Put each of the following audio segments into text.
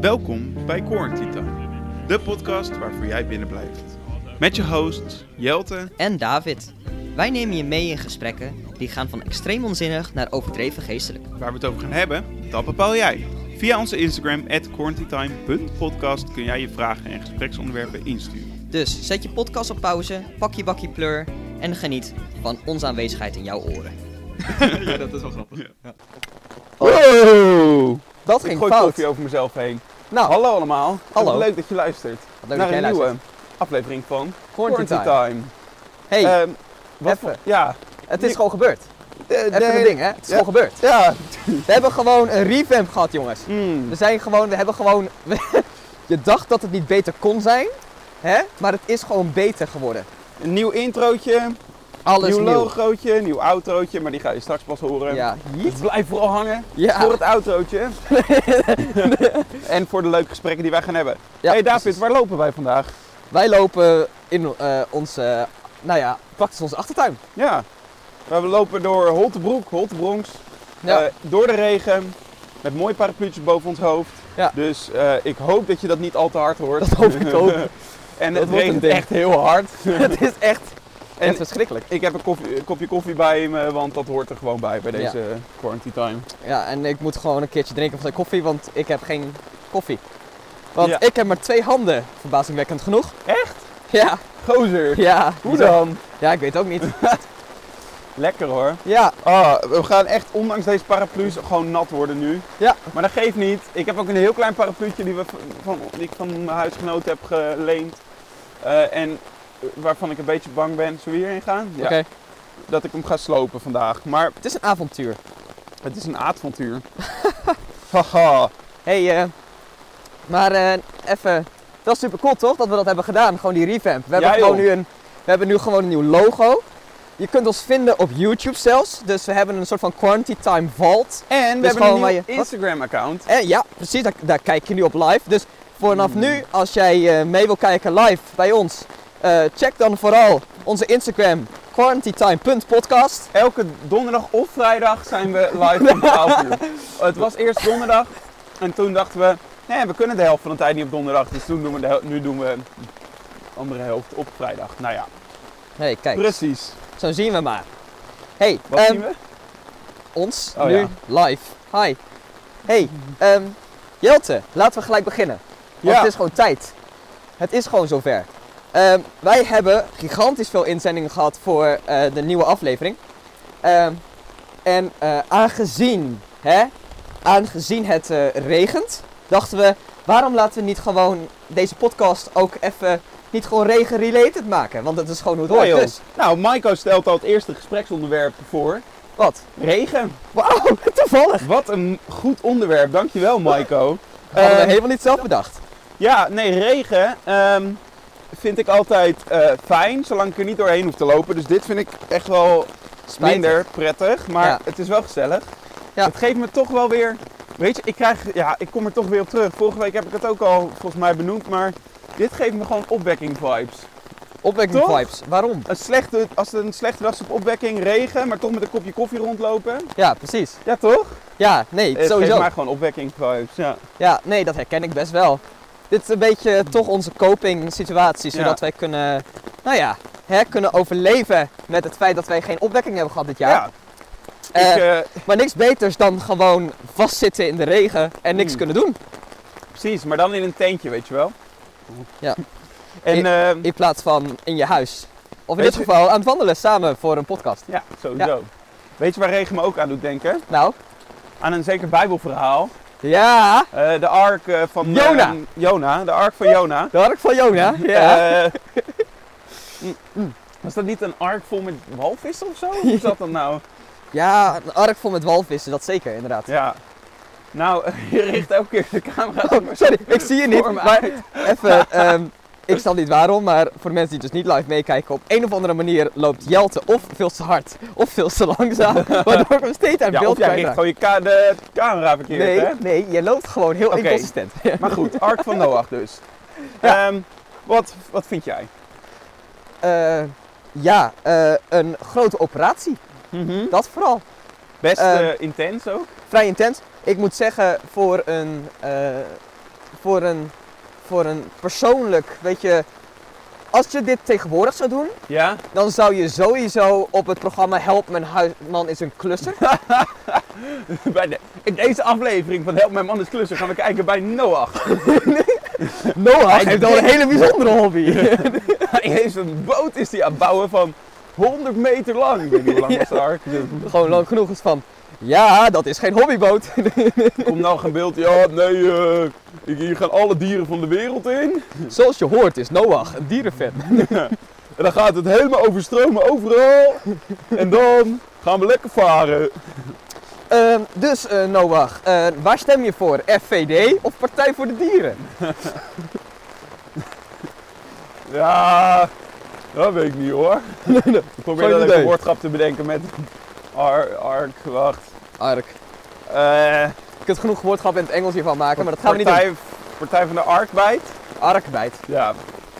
Welkom bij Quarantine Time, de podcast waarvoor jij binnen blijft. Met je hosts Jelte en David. Wij nemen je mee in gesprekken die gaan van extreem onzinnig naar overdreven geestelijk. Waar we het over gaan hebben, dat bepaal jij. Via onze Instagram, quarantinetime.podcast, kun jij je vragen en gespreksonderwerpen insturen. Dus zet je podcast op pauze, pak je bakje pleur en geniet van onze aanwezigheid in jouw oren. ja, dat is wel grappig. Ja. Wow! Dat Ik ging gooi fout. koffie over mezelf heen. Nou, Hallo allemaal. Hallo. Leuk dat je luistert wat leuk naar dat een jij nieuwe luistert. aflevering van Quarantine Quarantine time. Time. Hey, Ehm, wat even. voor- Ja. het is gewoon gebeurd. Eh, Even de- een ding, hè? Het is Ja. gewoon gebeurd. Ja. We hebben gewoon een revamp gehad, jongens. Mm. We zijn gewoon, we hebben gewoon... je dacht dat het niet beter kon zijn, hè? Maar het is gewoon beter geworden. Een nieuw introotje, Alles nieuw nieuw. logootje, nieuw outrootje, maar die ga je straks pas horen. Ja, Dus blijf vooral hangen ja. voor het outrootje. en voor de leuke gesprekken die wij gaan hebben. Ja, hey David, precies. waar lopen wij vandaag? Wij lopen in eh, onze, nou ja, praktisch onze achtertuin. Ja, we lopen door Holtebroek, Holtebronx, Ja. eh, door de regen, met mooie parapluutjes boven ons hoofd. Ja. Dus eh, ik hoop dat je dat niet al te hard hoort. Dat hoop ik ook. en Dat het regent echt heel hard. het is echt, En echt verschrikkelijk. ik heb een, koffie- een kopje koffie bij me, want dat hoort er gewoon bij bij deze quarantine time. Ja, en ik moet gewoon een keertje drinken van zijn koffie, want ik heb geen koffie. Want Ja. ik heb maar twee handen, verbazingwekkend genoeg. Echt? Ja, Gozer, ja. hoe dan? Ja, ik weet ook niet. Lekker hoor. Ja, Ah, we gaan echt, ondanks deze paraplu's, gewoon nat worden nu. Ja. Maar dat geeft niet. Ik heb ook een heel klein parapluutje die, we van, van, die ik van mijn huisgenoot heb geleend. Eh, en waarvan ik een beetje bang ben. Zullen we hierheen gaan? Ja. Dat ik hem ga slopen vandaag. Maar Het is een avontuur. het is een avontuur. Haha. hey, eh, maar eh, even, dat is super cool toch, dat we dat hebben gedaan, gewoon die revamp. We hebben, Ja, gewoon joh. nu een, we hebben nu gewoon een nieuw logo. Je kunt ons vinden op YouTube zelfs, dus we hebben een soort van Quarantine Time Vault. En we Dus hebben gewoon een waar nieuw je- wat? Instagram account. En ja, precies, daar, daar kijk je nu op live. Dus vanaf Hmm. nu, als jij eh, mee wil kijken live bij ons, eh, check dan vooral onze Instagram quarantinetime.podcast. Elke donderdag of vrijdag zijn we live om 12 uur. Het was eerst donderdag. En toen dachten we, nee, we kunnen de helft van de tijd niet op donderdag. Dus toen doen we de hel- nu doen we de andere helft op vrijdag. Nou ja, hey, kijk, precies. zo zien we maar. hey, Wat ehm, zien we? ons Oh, nu ja. live. Hi. Hey, ehm, Jelte, laten we gelijk beginnen. Want Ja. het is gewoon tijd. Het is gewoon zover. Ehm, wij hebben gigantisch veel inzendingen gehad voor eh, de nieuwe aflevering. Ehm, en eh, aangezien, hè, aangezien het eh, regent, dachten we, waarom laten we niet gewoon deze podcast ook even niet gewoon regen-related maken? Want dat is gewoon hoe het hoort. Dus, Nou, Maiko stelt al het eerste gespreksonderwerp voor. wat? Regen. Wauw, toevallig. Wat een goed onderwerp. Dankjewel, Maiko. Hadden we Ehm, helemaal niet zelf bedacht. Ja, nee, regen vind ik altijd eh, fijn, zolang ik er niet doorheen hoef te lopen. Dus dit vind ik echt wel Spijtig. minder prettig, maar Ja. het is wel gezellig. Ja. Het geeft me toch wel weer, weet je, ik krijg, ja, ik kom er toch weer op terug. Vorige week heb ik het ook al volgens mij benoemd, maar dit geeft me gewoon opwekking vibes. Opwekking Toch? vibes. Waarom? Een slechte, als het een slechte dag is op opwekking, regen, maar toch met een kopje koffie rondlopen. Ja, precies. Ja, toch? Ja, nee, Het geeft sowieso. mij gewoon opwekking vibes, ja. Ja, nee, dat herken ik best wel. Dit is een beetje toch onze coping situatie, Ja. zodat wij kunnen, nou ja, hè, kunnen overleven met het feit dat wij geen opwekking hebben gehad dit jaar. Ja. Eh, ik, eh, Maar niks beters dan gewoon vastzitten in de regen en niks Hmm. kunnen doen. precies, maar dan in een tentje, weet je wel. Ja. En, In- eh, In plaats van in je huis. Of in dit je- geval aan het wandelen samen voor een podcast. Ja, sowieso. Weet je waar regen me ook aan doet denken? Nou, Aan een zeker bijbelverhaal. Ja, Eh, de ark eh, van... Jona. eh, Jona, de ark van Jona. de ark van Jona. Ja. Was dat niet een ark vol met walvissen of zo? Hoe is dat dan nou? ja, een ark vol met walvissen, dat zeker inderdaad. Ja. Nou, je richt elke keer de camera... Oh, sorry, ik zie je niet. Maar even, ehm, ik snap niet waarom, maar voor mensen die dus niet live meekijken, op een of andere manier loopt Jelte of veel te hard of veel te langzaam, waardoor ik hem steeds uit Ja, beeld of jij richt kwijtraak. gewoon je ka- de camera verkeerd, Nee, hè? nee, je loopt gewoon heel Oké. inconsistent. Maar goed, ark van Noach dus. Ja. Ehm, wat, wat vind jij? Eh, ja, eh, een grote operatie, dat vooral. Best Ehm, eh, intens ook. Vrij intens. Ik moet zeggen, voor een, voor een, voor een persoonlijk, weet je, als je dit tegenwoordig zou doen, Ja? dan zou je sowieso op het programma Help Mijn Huisman is een klusser. Bij de, in deze aflevering van Help Mijn Man is Klussen gaan we kijken bij Noach. Noah Hij heeft wel een hele bijzondere hobby. Hij heeft een boot is hij aan het bouwen van 100 meter lang. Ik weet niet hoe lang was de ark. Gewoon lang genoeg is van, ja, dat is geen hobbyboot. Komt nou geen beeld. Ja, nee, eh, hier gaan alle dieren van de wereld in. Zoals je hoort is Noach een dierenfan. En dan gaat het helemaal overstromen overal. En dan gaan we lekker varen. Ehm, dus eh, Noach, eh, waar stem je voor? FVD of Partij voor de Dieren? Ja, dat weet ik niet hoor. Ik probeer dan even een woordgrap te bedenken met ar, ark, wacht. Ark. Eh, Je kunt genoeg woordgrappen in het Engels hiervan maken, maar dat gaan we niet doen. partij, van de Arkbijt. Arkbijt. Ja,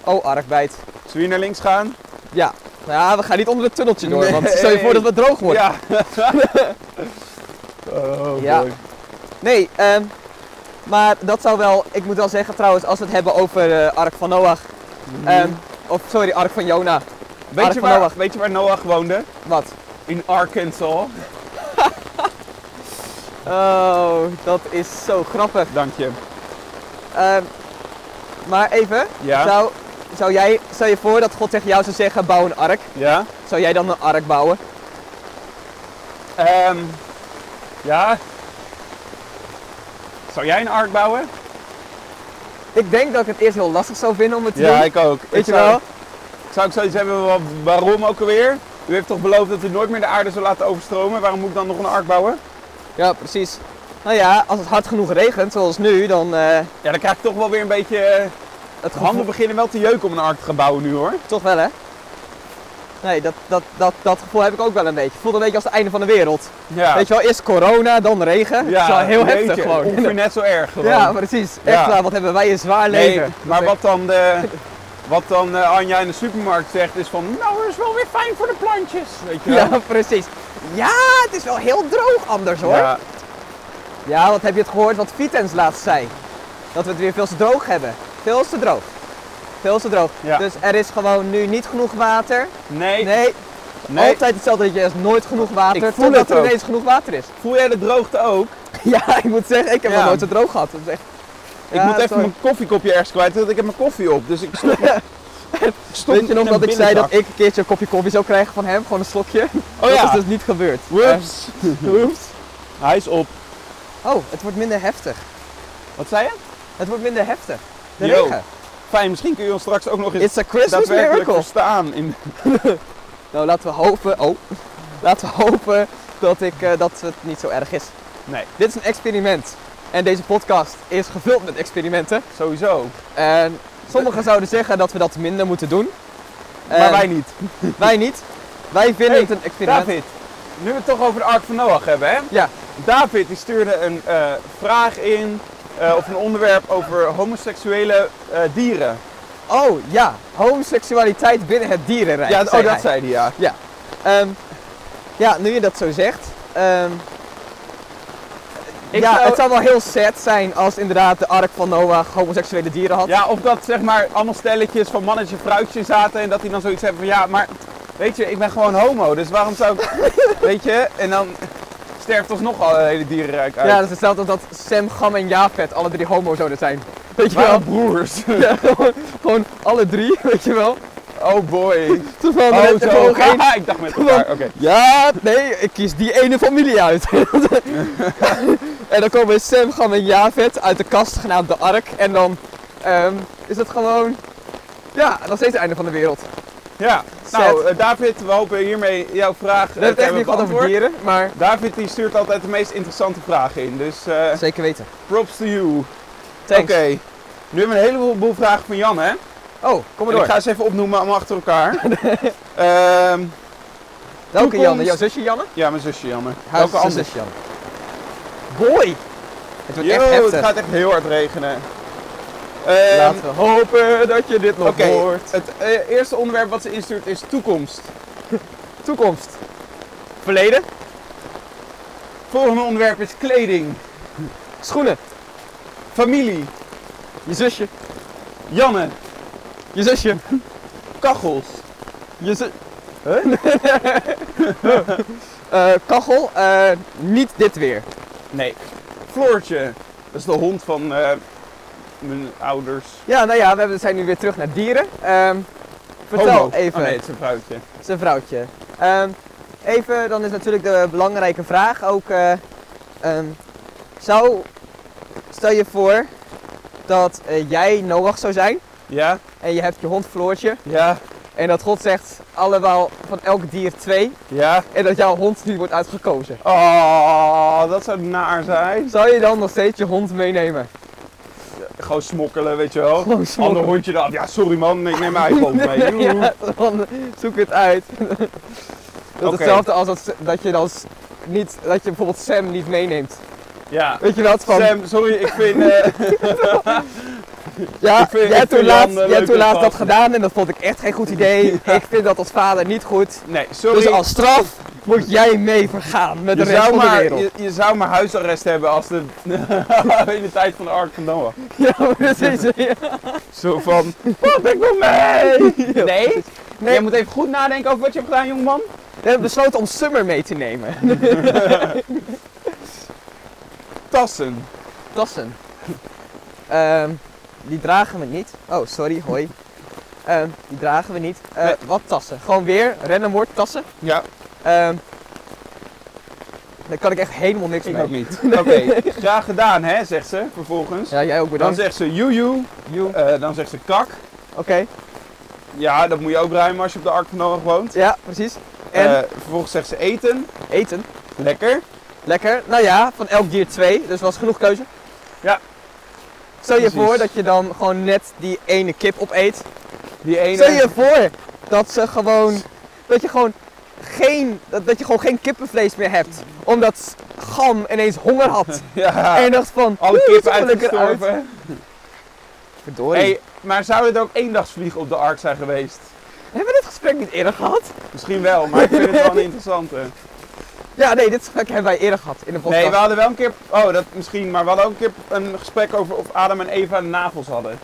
Oh, Arkbijt. zullen we hier naar links gaan? Ja. Ja, we gaan niet onder het tunneltje door, Nee. want stel je voor dat het droog wordt. Ja. oh, Ja. boy. Nee, ehm, maar dat zou wel, ik moet wel zeggen trouwens, als we het hebben over eh, Ark van Noach, ehm, of sorry, Ark van Jona. weet, Ark je van waar, Noach. weet je waar Noach woonde? Wat? In Arkansas. Oh, dat is zo grappig. Dank je. Ehm, maar even, Ja? zou, zou jij, stel je voor dat God tegen jou zou zeggen, bouw een ark. Ja? Zou jij dan een ark bouwen? Ehm, ja? Zou jij een ark bouwen? Ik denk dat ik het eerst heel lastig zou vinden om het te Ja, doen. ik ook. Weet ik je zou, wel? Zou ik zoiets hebben, wa- waarom ook alweer? U heeft toch beloofd dat u nooit meer de aarde zou laten overstromen? Waarom moet ik dan nog een ark bouwen? Ja, precies. Nou ja, als het hard genoeg regent, zoals nu, dan eh Ja, dan krijg ik toch wel weer een beetje... eh, het De handen beginnen wel te jeuken om een ark te gaan bouwen nu hoor. Toch wel, hè? Nee, dat, dat, dat, dat gevoel heb ik ook wel een beetje. Het voelt een beetje als het einde van de wereld. Ja. Weet je wel, eerst corona, dan regen. dat is wel heel heftig gewoon. Ongeveer net zo erg gewoon. Ja, precies. Echt Ja. waar, wat hebben wij een zwaar nee, leven. maar wat dan, de, wat dan eh, Anja in de supermarkt zegt is van... Nou, dat is wel weer fijn voor de plantjes. Weet je wel? Ja, precies. Ja, het is wel heel droog anders hoor. Ja, Ja, wat heb je het gehoord wat Vitens laatst zei? Dat we het weer veel te droog hebben. Veel te droog. Veel te droog. Ja. Dus er is gewoon nu niet genoeg water. nee. Nee, nee. altijd hetzelfde dat je is nooit genoeg water. Ik voel totdat er ineens genoeg water is. Voel jij de droogte ook? Ja, ik moet zeggen, ik heb Ja. nog nooit zo droog gehad. Dat is echt... Ik moet even sorry. mijn koffiekopje ergens kwijt, want ik heb mijn koffie op. Dus ik stop, stop Weet je nog dat ik zei dat ik een keertje een kopje koffie zou krijgen van hem? Gewoon een slokje? Oh dat ja, is dus niet gebeurd. whoops. Eh, Oeps. Hij is op. Oh, het wordt minder heftig. Wat zei je? Het wordt minder heftig. De Yo. regen. Fijn, misschien kun je ons straks ook nog eens It's a Christmas daadwerkelijk miracle. verstaan. In... Nou, laten we hopen. Oh. Laten we hopen dat, ik, eh, dat het niet zo erg is. Nee, Dit is een experiment. En deze podcast is gevuld met experimenten. sowieso. En sommigen zouden zeggen dat we dat minder moeten doen. Maar wij niet. wij niet. Wij vinden Hey, het een experiment. David, nu we het toch over de Ark van Noach hebben, hè? Ja. David die stuurde een eh, vraag in, eh, of een onderwerp over homoseksuele eh, dieren. Oh ja, homoseksualiteit binnen het dierenrijk. ja, oh, dat hij. zei hij, ja. Ehm, ja, nu je dat zo zegt. ehm, ja, zou- het zou wel heel sad zijn als inderdaad de Ark van Noach homoseksuele dieren had. Ja, of dat zeg maar allemaal stelletjes van mannetje vrouwtje zaten en dat die dan zoiets hebben van ja, maar weet je, ik ben gewoon homo, dus waarom zou ik, weet je, en dan sterft alsnog al het hele dierenrijk uit. Ja, dat is hetzelfde als dat Sam, Gam en Japet alle drie homo zouden zijn. Weet je wel? Broers? Ja, gewoon, gewoon alle drie, weet je wel? Oh boy. Terwijl Oh, zo. gewoon ik dacht met elkaar. Oké. Ja, nee, ik kies die ene familie uit. en dan komen Sam, Gam en Javet uit de kast genaamd de Ark. En dan ehm, is het gewoon... Ja, nog steeds het einde van de wereld. Ja. Nou, eh, David, we hopen hiermee jouw vraag We hebben het echt niet gehad over beantwoord. dieren, maar David die stuurt altijd de meest interessante vragen in, dus eh, zeker weten. props to you. Oké. Nu hebben we een heleboel vragen van Jan, hè? Oh, kom maar door. ik ga ze even opnoemen allemaal achter elkaar. Ehm, Welke toekomst- Janne? Jouw zusje Janne? ja, mijn zusje Janne. Haar Welke andere? zusje Janne. Boy! Het wordt Yo, echt het gaat echt heel hard regenen. Ehm, Laten we hopen dat je dit nog hoort. het eh, eerste onderwerp wat ze instuurt is toekomst. Toekomst. Verleden. volgende onderwerp is kleding. Schoenen. Familie. Je zusje. Janne. Je zusje. Kachels. Je zu... Eh, kachel. eh, niet dit weer. Nee. Floortje. Dat is de hond van mijn ouders. Ja, nou ja, we zijn nu weer terug naar dieren. Ehm, vertel Homo. even. Oh nee, het is een vrouwtje. zijn vrouwtje. Ehm, even, dan is natuurlijk de belangrijke vraag ook. eh, ehm, zou, stel je voor dat eh, jij Noach zou zijn Ja? en je hebt je hond Floortje Ja? en dat God zegt allemaal van elk dier twee Ja? en dat jouw hond nu wordt uitgekozen. Oh, dat zou naar zijn. Zou je dan nog steeds je hond meenemen? Gewoon smokkelen, weet je wel. Gewoon Ander smokkelen. hondje eraf. Ja, sorry man, ik neem mijn hond mee. Ja, dan zoek het uit. dat is Oké. hetzelfde als dat, dat je dan niet, dat je bijvoorbeeld Sam niet meeneemt. Ja. Weet je wat? Van, Sam, sorry, ik vind... Ja, Ik vind- jij hebt toen laatst, jij toen laatst dat gedaan en dat vond ik echt geen goed idee. Ik vind dat als vader niet goed. nee, sorry. Dus als straf moet jij mee vergaan met de je, rest van de wereld. je, je zou maar huisarrest hebben als de... in de tijd van de Ark van Noah. Ja, precies. Ja. Zo van, wat, ik wil mee! Nee? Nee, Jij moet even goed nadenken over wat je hebt gedaan, jongeman. we hebben besloten om Summer mee te nemen. Tassen. Tassen. Ehm, die dragen we niet. Oh, sorry, hoi. Ehm, die dragen we niet. Eh, Nee. Wat tassen? Gewoon weer rennenwoord tassen. Ja, Ehm, daar kan ik echt helemaal niks ik mee. ook niet. Oké, graag gedaan hè, zegt ze vervolgens. Ja, jij ook Dan bedankt. zegt ze joejoe, You. Eh, dan zegt ze kak. Oké, Ja, dat moet je ook ruimen als je op de Ark van woont. ja, precies. En Eh, vervolgens zegt ze eten. eten. Lekker. Lekker. Nou ja, van elk dier twee, dus was genoeg keuze. Ja. Stel je voor dat je dan gewoon net die ene kip opeet. Die ene. Stel je voor dat ze gewoon, dat je gewoon geen, dat, dat je gewoon geen kippenvlees meer hebt. Omdat Gam ineens honger had. Ja, En je dacht van, alle "Oeh, kippen het ziet er lekker uit." uitgestorven. Verdorie. Hey, maar zou het ook eendagsvliegen op de Ark zijn geweest? Hebben we dit gesprek niet eerder gehad? Misschien wel, maar ik vind het wel een interessante. Ja, nee, dit gesprek hebben wij eerder gehad in de podcast. Nee, we hadden wel een keer, oh dat misschien, maar we hadden ook een keer een gesprek over of Adam en Eva navels hadden.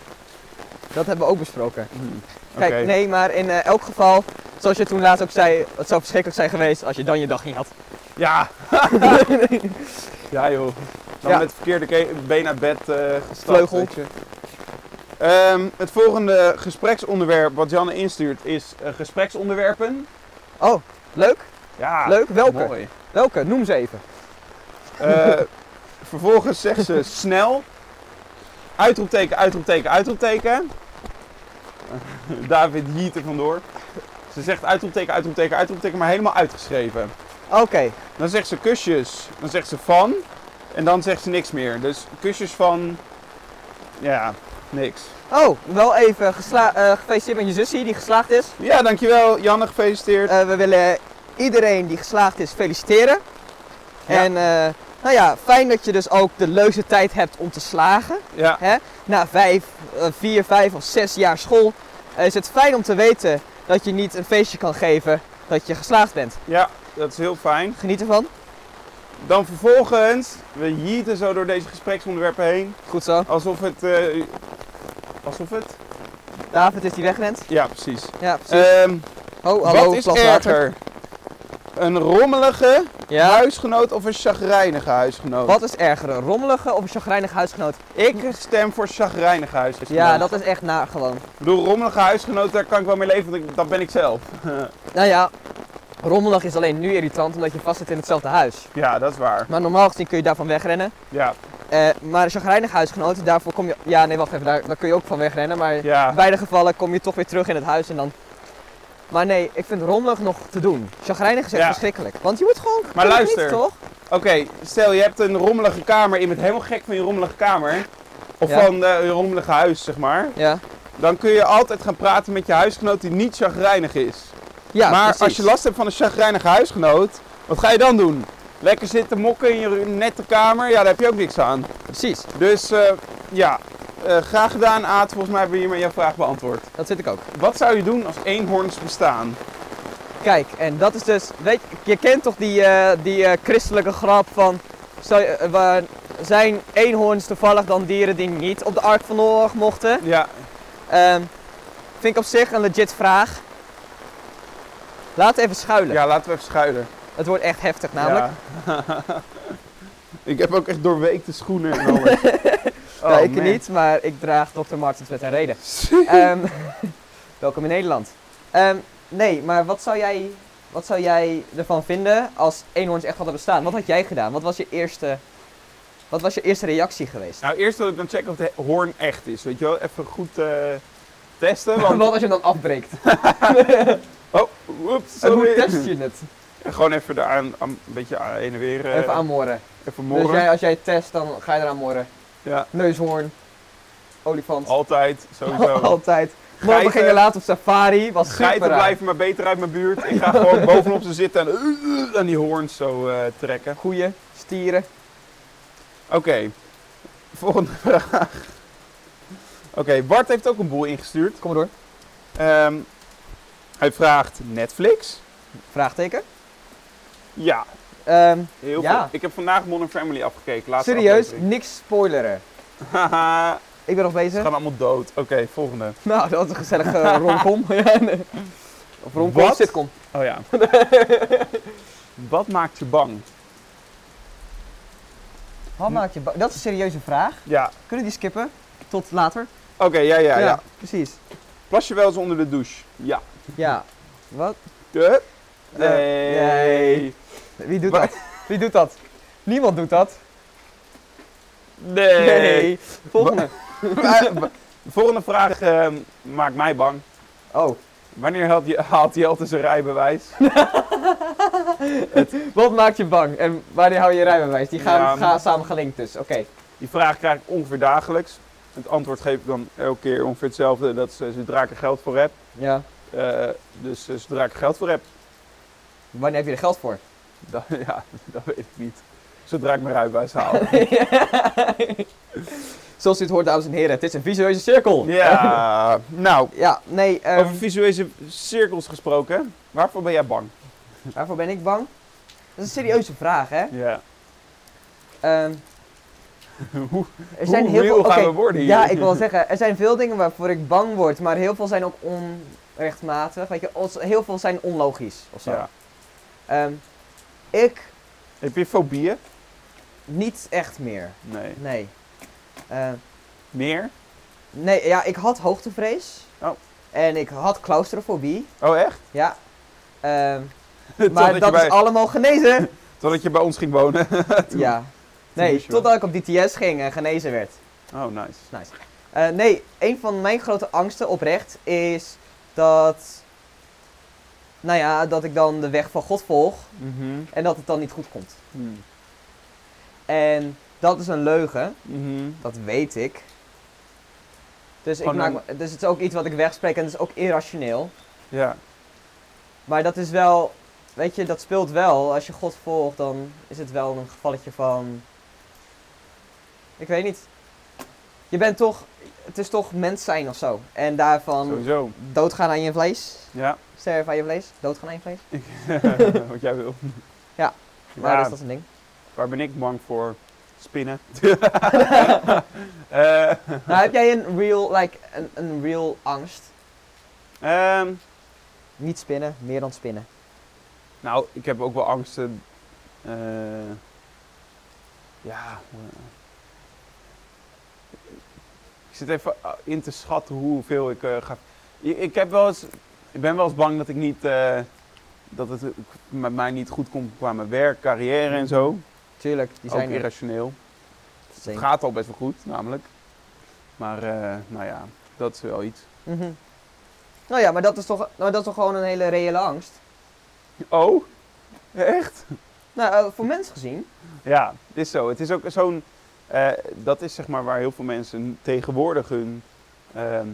Dat hebben we ook besproken. Oké. Kijk, nee, maar in eh, elk geval, zoals je toen laatst ook zei, het zou verschrikkelijk zijn geweest als je dan je dag niet had. Ja. ja joh. Dan Ja. met het verkeerde ke- been uit bed eh gestapt. Vleugel. weet je. Ehm, het volgende gespreksonderwerp wat Janne instuurt is eh, gespreksonderwerpen. Oh, leuk. Ja, Leuk. Welke? mooi. Welke? Noem ze even. Eh, vervolgens zegt ze snel. Uitroepteken, uitroepteken, uitroepteken. David jiet er vandoor. Ze zegt uitroepteken, uitroepteken, uitroepteken, maar helemaal uitgeschreven. Oké. Dan zegt ze kusjes, dan zegt ze van. En dan zegt ze niks meer. Dus kusjes van. Ja, niks. Oh, wel even gesla- eh, gefeliciteerd met je zusje die geslaagd is. Ja, dankjewel Janne, gefeliciteerd. Eh, we willen iedereen die geslaagd is feliciteren. Ja. En eh, nou ja, fijn dat je dus ook de leukste tijd hebt om te slagen. ja, Hè? Na vijf, vier, vijf of zes jaar school is het fijn om te weten dat je niet een feestje kan geven dat je geslaagd bent. ja, dat is heel fijn. Geniet ervan. Dan vervolgens, we jieten zo door deze gespreksonderwerpen heen. Goed zo. Alsof het. eh, alsof het? David is die wegrent. Ja, precies. Ja, precies. Oh, hallo, wat is erger? Een rommelige Ja. huisgenoot of een chagrijnige huisgenoot? Wat is erger, een rommelige of een chagrijnige huisgenoot? Ik? Stem voor chagrijnige huisgenoot. Ja, dat is echt naar gewoon. Ik bedoel, rommelige huisgenoot, daar kan ik wel mee leven, want dat ben ik zelf. Nou ja, rommelig is alleen nu irritant omdat je vast zit in hetzelfde huis. ja, dat is waar. Maar normaal gezien kun je daarvan wegrennen. Ja, Eh, maar een chagrijnige huisgenoot, daarvoor kom je... Ja, nee, wacht even, daar, daar kun je ook van wegrennen. Maar in beide gevallen kom je toch weer terug in het huis en dan... Maar nee, ik vind rommelig nog te doen. Chagrijnig is echt Ja. verschrikkelijk. Want je moet gewoon... Maar luister. toch? Oké, stel je hebt een rommelige kamer, je bent helemaal gek van je rommelige kamer. Of Ja. van eh, je rommelige huis, zeg maar. Ja. Dan kun je altijd gaan praten met je huisgenoot die niet chagrijnig is. Ja, maar precies. als je last hebt van een chagrijnige huisgenoot, wat ga je dan doen? Lekker zitten mokken in je nette kamer? Ja, daar heb je ook niks aan. Precies, Dus eh, ja, Eh, graag gedaan Aad. Volgens mij hebben we hiermee jouw vraag beantwoord. dat zit ik ook. Wat zou je doen als eenhoorns bestaan? Kijk, en dat is dus, weet je, je kent toch die, eh, die eh, christelijke grap van, waar zijn eenhoorns toevallig dan dieren die niet op de Ark van Noach mochten? Ja, Ehm, vind ik op zich een legit vraag. Laat even schuilen. ja, laten we even schuilen. Het wordt echt heftig namelijk. Ja. ik heb ook echt doorweekte schoenen en alles. Ja, Oh, ik man. niet, maar ik draag Dr. Martens met een reden. Ehm, welkom in Nederland. Ehm, nee, maar wat zou, jij, wat zou jij ervan vinden als eenhoorns echt hadden bestaan? Wat had jij gedaan? Wat was je eerste, wat was je eerste reactie geweest? Nou, eerst wil ik dan checken of de hoorn echt is. Weet je wel, even goed eh, testen. Want... Wat als je hem dan afbreekt? Oh, oeps, hoe test je het? Gewoon even daar aan, aan- een beetje heen en weer. eh, Even aanmoren. even Dus morren. jij, als jij test, dan ga je eraan moren. Ja, Neushoorn. Olifant. altijd, sowieso. Altijd. Morgen Geiten- gingen later op safari. Was super Geiten blijven maar beter uit mijn buurt. Ik ga gewoon bovenop ze zitten en uh, aan die hoorns zo eh, trekken. Koeien, stieren. Oké, volgende vraag. Oké, Bart heeft ook een boel ingestuurd. Kom maar door. Ehm, hij vraagt Netflix. Vraagteken. Ja, Ehm, heel Ja. Ik heb vandaag Modern Family afgekeken. Laatste serieus, aflevering. niks spoileren. Haha, Ik ben nog ze bezig. gaan allemaal dood. Oké, volgende. Nou, dat was een gezellige romcom. Of romcom, Wat? sitcom. Oh ja. Wat maakt je bang? Wat maakt je ba- Dat is een serieuze vraag. Ja, Kunnen die skippen? Tot later? oké, ja, ja, ja, precies. Plas je wel eens onder de douche? Ja. Ja. Wat? De? Eh, Nee. nee. Wie doet dat? Wie doet dat? Niemand doet dat. Nee. Volgende. De volgende vraag ehm, maakt mij bang. Oh. Wanneer haalt, je, haalt Jelte zijn rijbewijs? Wat maakt je bang? En wanneer hou je je rijbewijs? Die gaan, Ja, gaan samen gelinkt dus. Oké. Die vraag krijg ik ongeveer dagelijks. Het antwoord geef ik dan elke keer ongeveer hetzelfde. Dat eh, zodra ik er geld voor heb. Ja. Eh, dus eh, zodra ik er geld voor heb, Wanneer heb je er geld voor? ja, dat weet ik niet. Zodra ik mijn rijbewijs haal. Zoals u het hoort, dames en heren, het is een visueuze cirkel. Ja, nou, Ja, nee, ehm, over visuele cirkels gesproken. Waarvoor ben jij bang? waarvoor ben ik bang? Dat is een serieuze vraag, hè? Ja. Ehm, Hoe, er zijn heel veel, gaan we worden hier? Ja, ik wil zeggen, er zijn veel dingen waarvoor ik bang word, maar heel veel zijn ook onrechtmatig. Weet je, heel veel zijn onlogisch of zo. Ja. Ehm, ik Heb je fobieën? niet echt meer. Nee. Nee. Ehm, Meer? nee, ja, ik had hoogtevrees. Oh. En ik had claustrofobie. Oh, echt? Ja. Ehm, maar dat bij, is allemaal genezen. Totdat je bij ons ging wonen. ja. Nee, totdat ik op DTS ging en genezen werd. Oh, nice. Eh, nee, een van mijn grote angsten oprecht is dat. Nou ja, dat ik dan de weg van God volg Mhm. en dat het dan niet goed komt. Hmm. En dat is een leugen, Mhm. dat weet ik. Dus, ik maak, een- dus het is ook iets wat ik wegspreek en het is ook irrationeel. Ja. Maar dat is wel, weet je, dat speelt wel. Als je God volgt, dan is het wel een gevalletje van. Ik weet niet. Je bent toch, het is toch mens zijn of zo. En daarvan Sowieso. doodgaan aan je vlees. Ja. Sterven aan je vlees. Doodgaan aan je vlees. Wat jij wil. Ja. Maar Ja, dus dat is een ding. waar ben ik bang voor? Spinnen. Eh, Nou, heb jij een real, like, een, een real angst? ehm, Niet spinnen, meer dan spinnen. nou, ik heb ook wel angsten. eh, ja. Ik zit even eh, in te schatten hoeveel ik eh, ga. Ik, ik heb wel eens. Ik ben wel eens bang dat ik niet. eh, dat het met mij niet goed komt qua mijn werk, carrière en zo. Tuurlijk, die ook zijn er. irrationeel. Het gaat al best wel goed, namelijk. Maar, nou ja, dat is wel iets. Mhm. Nou ja, maar dat is toch, nou, dat is toch gewoon een hele reële angst? Oh? Echt? Nou, voor mens gezien. Ja, het is zo. Het is ook zo'n... eh, dat is zeg maar waar heel veel mensen tegenwoordig hun... ehm,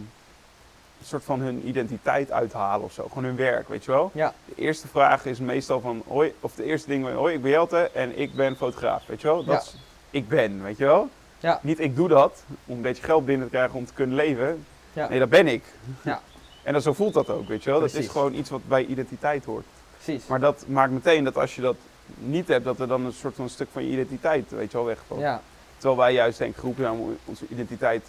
soort van hun identiteit uithalen of zo. Gewoon hun werk, weet je wel? Ja. De eerste vraag is meestal van... Hoi, of de eerste ding... Hoi, ik ben Jelte en ik ben fotograaf, weet je wel? Dat Ja. is... Ik ben, weet je wel? Ja. Niet ik doe dat om een beetje geld binnen te krijgen om te kunnen leven. Ja. Nee, dat ben ik. Ja. En dan, zo voelt dat ook, weet je wel? Dat is gewoon iets wat bij identiteit hoort. Precies. Maar dat maakt meteen dat als je dat niet hebt, dat er dan een soort van stuk van je identiteit, weet je wel, wegvalt. ja. Terwijl wij juist denk ik geroepen zijn om onze identiteit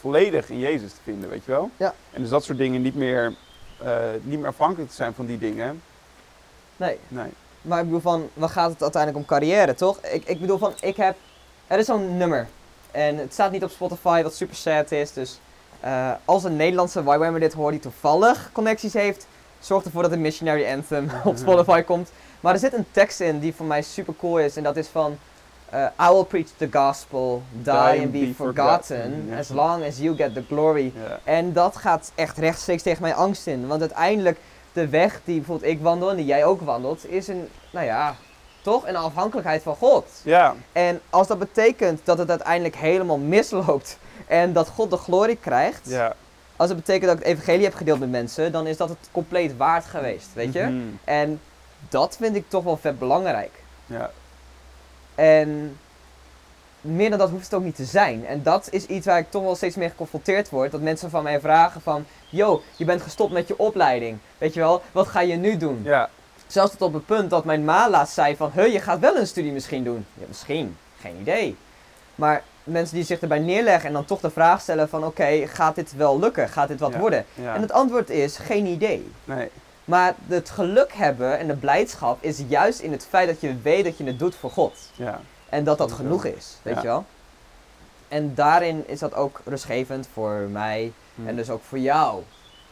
volledig in Jezus te vinden, weet je wel? Ja. En dus dat soort dingen niet meer, eh, niet meer afhankelijk te zijn van die dingen. Nee. Nee. Maar ik bedoel van, waar gaat het uiteindelijk om carrière, toch? Ik, ik bedoel van, ik heb, er is zo'n nummer. En het staat niet op Spotify, wat super sad is. Dus eh, als een Nederlandse YWAM'er dit hoort die toevallig connecties heeft, zorg ervoor dat de Missionary Anthem op Spotify komt. Maar er zit een tekst in die voor mij super cool is. En dat is van, eh, I will preach the gospel, die, and be, forgotten, as long as you get the glory. En dat gaat echt rechtstreeks tegen mijn angst in. Want uiteindelijk, de weg die bijvoorbeeld ik wandel en die jij ook wandelt, is een, nou ja, toch een afhankelijkheid van God. ja, En als dat betekent dat het uiteindelijk helemaal misloopt en dat God de glorie krijgt, ja. als het betekent dat ik het evangelie heb gedeeld met mensen, dan is dat het compleet waard geweest, weet je? Mhm. En dat vind ik toch wel vet belangrijk. Ja, En meer dan dat hoeft het ook niet te zijn. En dat is iets waar ik toch wel steeds meer geconfronteerd word. Dat mensen van mij vragen van... Yo, je bent gestopt met je opleiding. Weet je wel, wat ga je nu doen? ja, Zelfs tot op het punt dat mijn ma laatst zei van... Huh, je gaat wel een studie misschien doen. Ja, misschien. Geen idee. Maar mensen die zich erbij neerleggen en dan toch de vraag stellen van... Oké, gaat dit wel lukken? Gaat dit wat Ja. worden? ja. En het antwoord is geen idee. Nee, Maar het geluk hebben en de blijdschap is juist in het feit dat je weet dat je het doet voor God. ja. En dat dat genoeg is, weet Ja. je wel? En daarin is dat ook rustgevend voor mij Hm. en dus ook voor jou.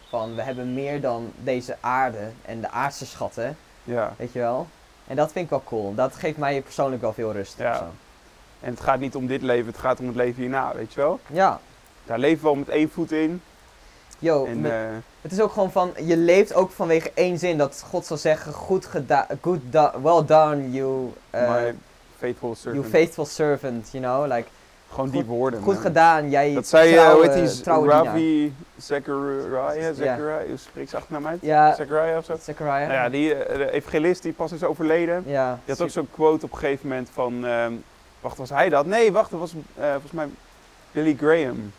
Van we hebben meer dan deze aarde en de aardse schatten, Ja. weet je wel? En dat vind ik wel cool. Dat geeft mij persoonlijk wel veel rust. Ja. zo. En het gaat niet om dit leven, het gaat om het leven hierna, weet je wel? ja. Daar leven we al met één voet in. Yo, En, eh, het is ook gewoon van, je leeft ook vanwege één zin dat God zal zeggen, goed gedaan, good do- well done you, uh, my faithful servant. you faithful servant, you know, like, Gewoon die woorden. goed man. gedaan, jij Dat zei, eh trouwe, hoe heet die. Ravi Zechariah, Zechariah, hoe spreekt ze achternaam uit? Ja, Zechariah of zo? Zechariah. Nou ja, die eh, de evangelist die pas is overleden. Ja, Die had ook zo'n quote op een gegeven moment van, ehm, wacht, was hij dat? Nee, wacht, dat was eh, volgens mij Billy Graham.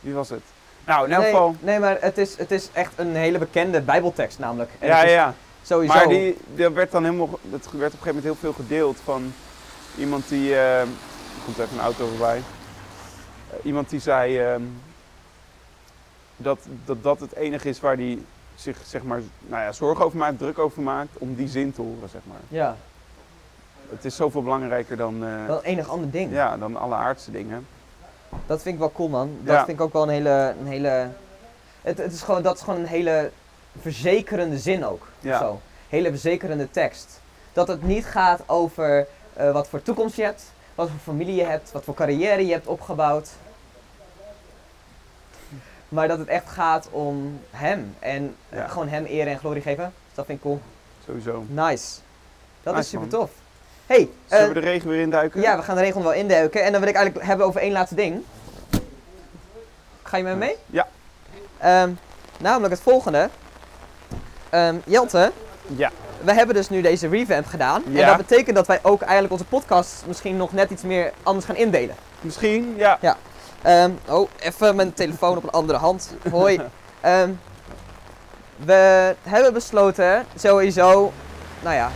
Wie was het? Nou, in elk nee, geval. nee, maar het is, het is echt een hele bekende bijbeltekst namelijk. En Ja, het is ja. Sowieso. Maar die, die werd dan helemaal, dat werd op een gegeven moment heel veel gedeeld van iemand die, eh, er komt even een auto voorbij. Eh, iemand die zei ehm, dat, dat dat het enige is waar hij zich zeg maar, nou ja, zorgen over maakt, druk over maakt, om die zin te horen, zeg maar. Ja, Het is zoveel belangrijker dan, wel enig ander ding. ja, dan alle aardse dingen. Dat vind ik wel cool man. Dat Ja. vind ik ook wel een hele, een hele het, het is gewoon, dat is gewoon een hele verzekerende zin ook. Ja. Zo. Hele verzekerende tekst. Dat het niet gaat over eh, wat voor toekomst je hebt, wat voor familie je hebt, wat voor carrière je hebt opgebouwd. Maar dat het echt gaat om hem. En Ja. gewoon hem eer en glorie geven. Dus dat vind ik cool. Sowieso. Nice. Dat Nice, is super tof. Hey, Zullen eh, we de regen weer induiken? ja, we gaan de regel wel induiken. En dan wil ik eigenlijk hebben over één laatste ding. Ga je met me mee? Ja. Ehm, namelijk het volgende. Ehm, Jelte, Ja. we hebben dus nu deze revamp gedaan. En Ja. dat betekent dat wij ook eigenlijk onze podcast misschien nog net iets meer anders gaan indelen. Misschien, ja. Ehm, oh, even mijn telefoon op een andere hand. Hoi. We hebben besloten, sowieso, nou ja,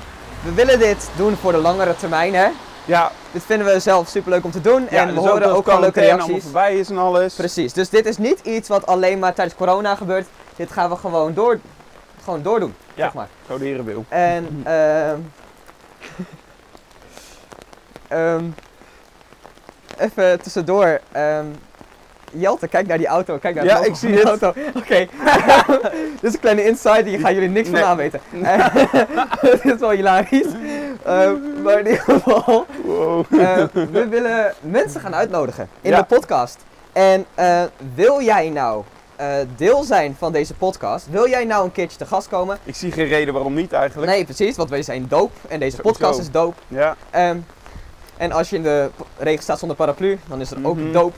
we willen dit doen voor de langere termijn, hè. Ja, Dit vinden we zelf super leuk om te doen. ja en we dus horen dat ook wel leuke allemaal reacties. voorbij is en alles. Precies, dus dit is niet iets wat alleen maar tijdens corona gebeurt. Dit gaan we gewoon, door, gewoon doordoen, Ja. zeg maar. Zo de heren wil. En, ehm ehm, even tussendoor. ehm Jelte, kijk naar die auto. Kijk naar Ja, ik zie het. Auto. Oké. Dit is een kleine insight, hier gaan jullie niks Nee. van aanweten. Dit is wel hilarisch. Ehm, maar in ieder geval, Wow. eh, we willen mensen gaan uitnodigen in Ja. de podcast. En eh, wil jij nou eh, deel zijn van deze podcast? Wil jij nou een keertje te gast komen? Ik zie geen reden waarom niet eigenlijk. Nee, precies, want wij zijn doop en deze podcast is doop. Ja. Ehm, en als je in de regen staat zonder paraplu, dan is er ook Mhm. doop.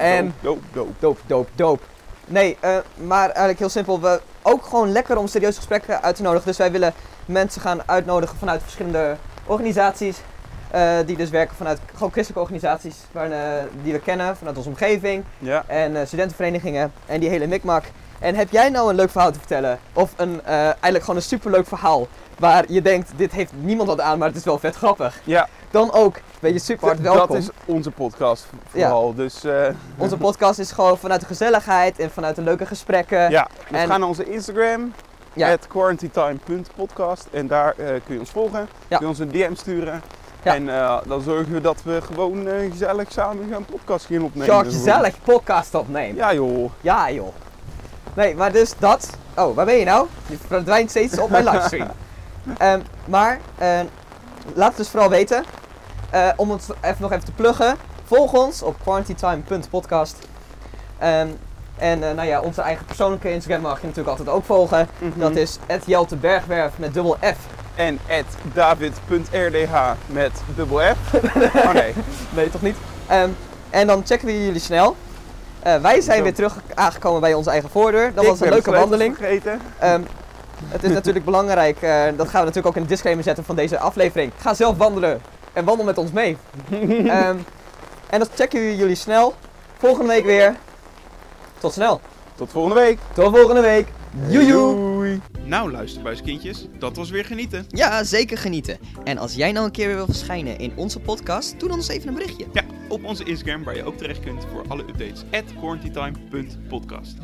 En Doop, doop, doop. doop, doop. Nee, eh, maar eigenlijk heel simpel. We ook gewoon lekker om serieuze gesprekken uit te nodigen. Dus wij willen mensen gaan uitnodigen vanuit verschillende organisaties. eh, die dus werken vanuit gewoon christelijke organisaties waar, die we kennen, vanuit onze omgeving. Ja. En eh, studentenverenigingen en die hele mikmak. En heb jij nou een leuk verhaal te vertellen? Of een, eigenlijk gewoon een superleuk verhaal waar je denkt, dit heeft niemand wat aan, maar het is wel vet grappig. Ja, Dan ook ben je super hard welkom. dat is onze podcast vooral. Dus eh, Onze podcast is gewoon vanuit de gezelligheid en vanuit de leuke gesprekken. ja, dus en- ga naar onze Instagram, Ja. at quarantinetime.podcast. En daar eh, kun je ons volgen, Ja. kun je ons een DM sturen. Ja. En eh, dan zorgen we dat we gewoon gezellig samen gaan podcast gaan opnemen. Ja, gezellig podcast opnemen. Ja joh. Ja, joh. Nee, maar dus dat. Oh, waar ben je nou? Je verdwijnt steeds op mijn livestream. Ehm, maar eh, laat het dus vooral weten. Eh, om het even nog even te pluggen. Volg ons op quarantinetime.podcast. Ehm, en eh, nou ja, onze eigen persoonlijke Instagram mag je natuurlijk altijd ook volgen. Mhm. Dat is Jelte Bergwerf met dubbel F. En david.rdh met dubbel F. Oh nee. Nee, toch niet? Ehm, en dan checken we jullie snel. Eh, wij zijn Zo. weer terug aangekomen bij onze eigen voordeur. Dat Ik was een leuke wandeling. vergeten. Ehm, het is natuurlijk belangrijk, dat gaan we natuurlijk ook in de disclaimer zetten van deze aflevering. Ga zelf wandelen en wandel met ons mee. Ehm, en dat checken jullie snel. Volgende week weer. Tot snel. Tot volgende week. Tot volgende week. Joejoe. Doei. Nou, luisterbuiskindjes, dat was weer genieten. Ja, zeker genieten. En als jij nou een keer weer wil verschijnen in onze podcast, doe dan eens even een berichtje. Ja, op onze Instagram waar je ook terecht kunt voor alle updates. at quarantinetime.podcast.